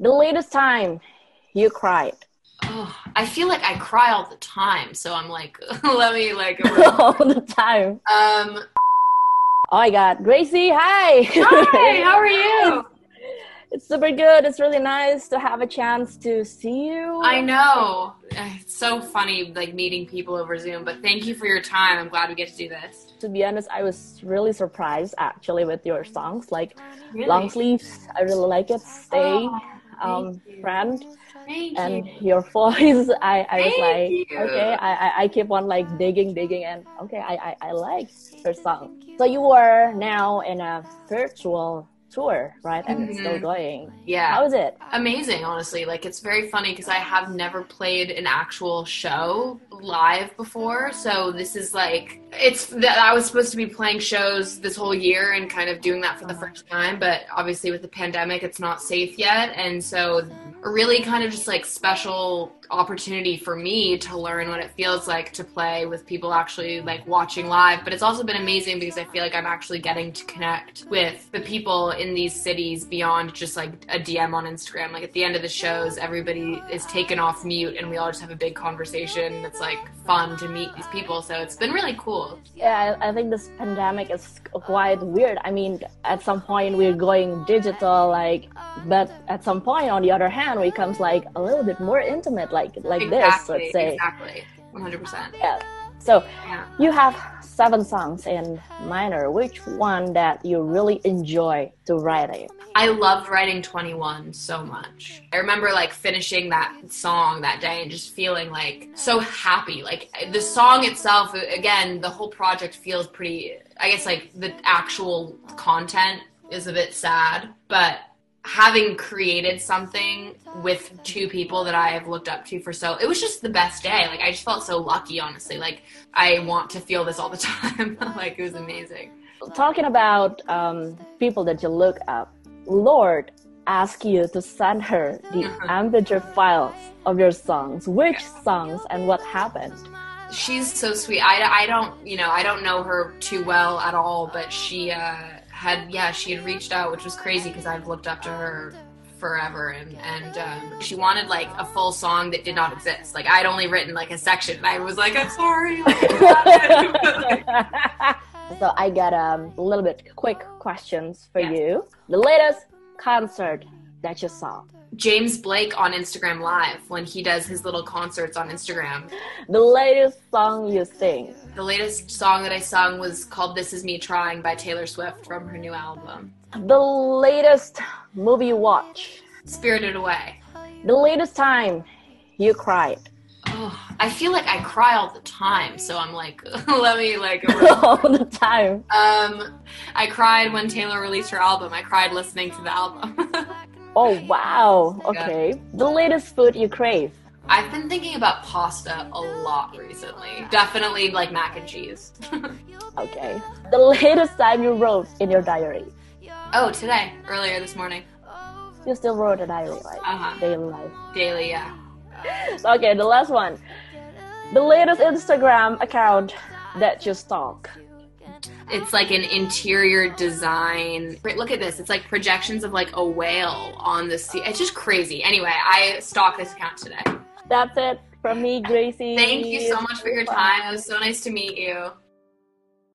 The latest time you cried. Oh, I feel like I cry all the time, so I'm like, let me like. all the time. Um. Oh my God, Gracie, hi. Hi, how are you? It's super good. It's really nice to have a chance to see you. I know. It's so funny, like meeting people over Zoom. But thank you for your time. I'm glad we get to do this. To be honest, I was really surprised actually with your songs, like Really? long sleeves. I really like it. Stay, Oh, um, thank friend, Thank and you. your voice. I, I was like, you. okay. I, I, I keep on like digging, digging, and okay, I, I, I like your song. So you are now in a virtual tour, right? And it's still Mhm. going. Yeah. How is it? amazing honestly like it's very funny because i have never played an actual show live before so this is like it's that i was supposed to be playing shows this whole year and kind of doing that for the first time but obviously with the pandemic it's not safe yet and so a really kind of just like special opportunity for me to learn what it feels like to play with people actually like watching live but it's also been amazing because i feel like i'm actually getting to connect with the people in these cities beyond just like a dm on instagram like at the end of the shows everybody is taken off mute and we all just have a big conversation it's like fun to meet these people so it's been really cool Yeah, I I think this pandemic is quite weird. I mean, at some point we're going digital, like, but at some point, on the other hand, we comes like a little bit more intimate, like like this, let's say. exactly 100% Yeah. So yeah you have seven songs in minor. Which one that you really enjoy to write it? I loved writing 21 so much. I remember like finishing that song that day and just feeling like so happy. Like the song itself, again, the whole project feels pretty, I guess like the actual content is a bit sad, but having created something with two people that I have looked up to for so, it was just the best day. Like I just felt so lucky, honestly. Like I want to feel this all the time. like it was amazing. Talking about um, people that you look up, Lorde asked you to send her the MP3 files of your songs. Which songs and what happened? she's so sweet. I, I don't, you know, I don't know her too well at all, but she uh, had, yeah, she had reached out, which was crazy because I've looked up to her forever and and um, she wanted like a full song that did not exist like i'd only written like a section and i was like i'm sorry so I got um, a little bit quick questions for Yeah. you. The latest concert that you saw. James blake on instagram live when he does his little concerts on instagram The latest song you sing. the latest song that i sung was called this is me trying by taylor swift from her new album The latest movie you watch. spirited away The latest time you cried. Oh, I feel like I cry all the time, so I'm like, let me like. All the time. Um, I cried when Taylor released her album. I cried listening to the album. Oh wow. Okay. The latest food you crave. I've been thinking about pasta a lot recently. Definitely like mac and cheese. Okay. The latest time you wrote in your diary. oh, today, earlier this morning, You still wrote a diary, right? Uh-huh. Daily life. daily. Yeah. Okay, the last one. The latest Instagram account that you stalk. It's like an interior design. Look at this. It's like projections of like a whale on the sea. It's just crazy. Anyway, I stalked this account today. That's it from me, Gracie. Thank you so much for your time. It was so nice to meet you.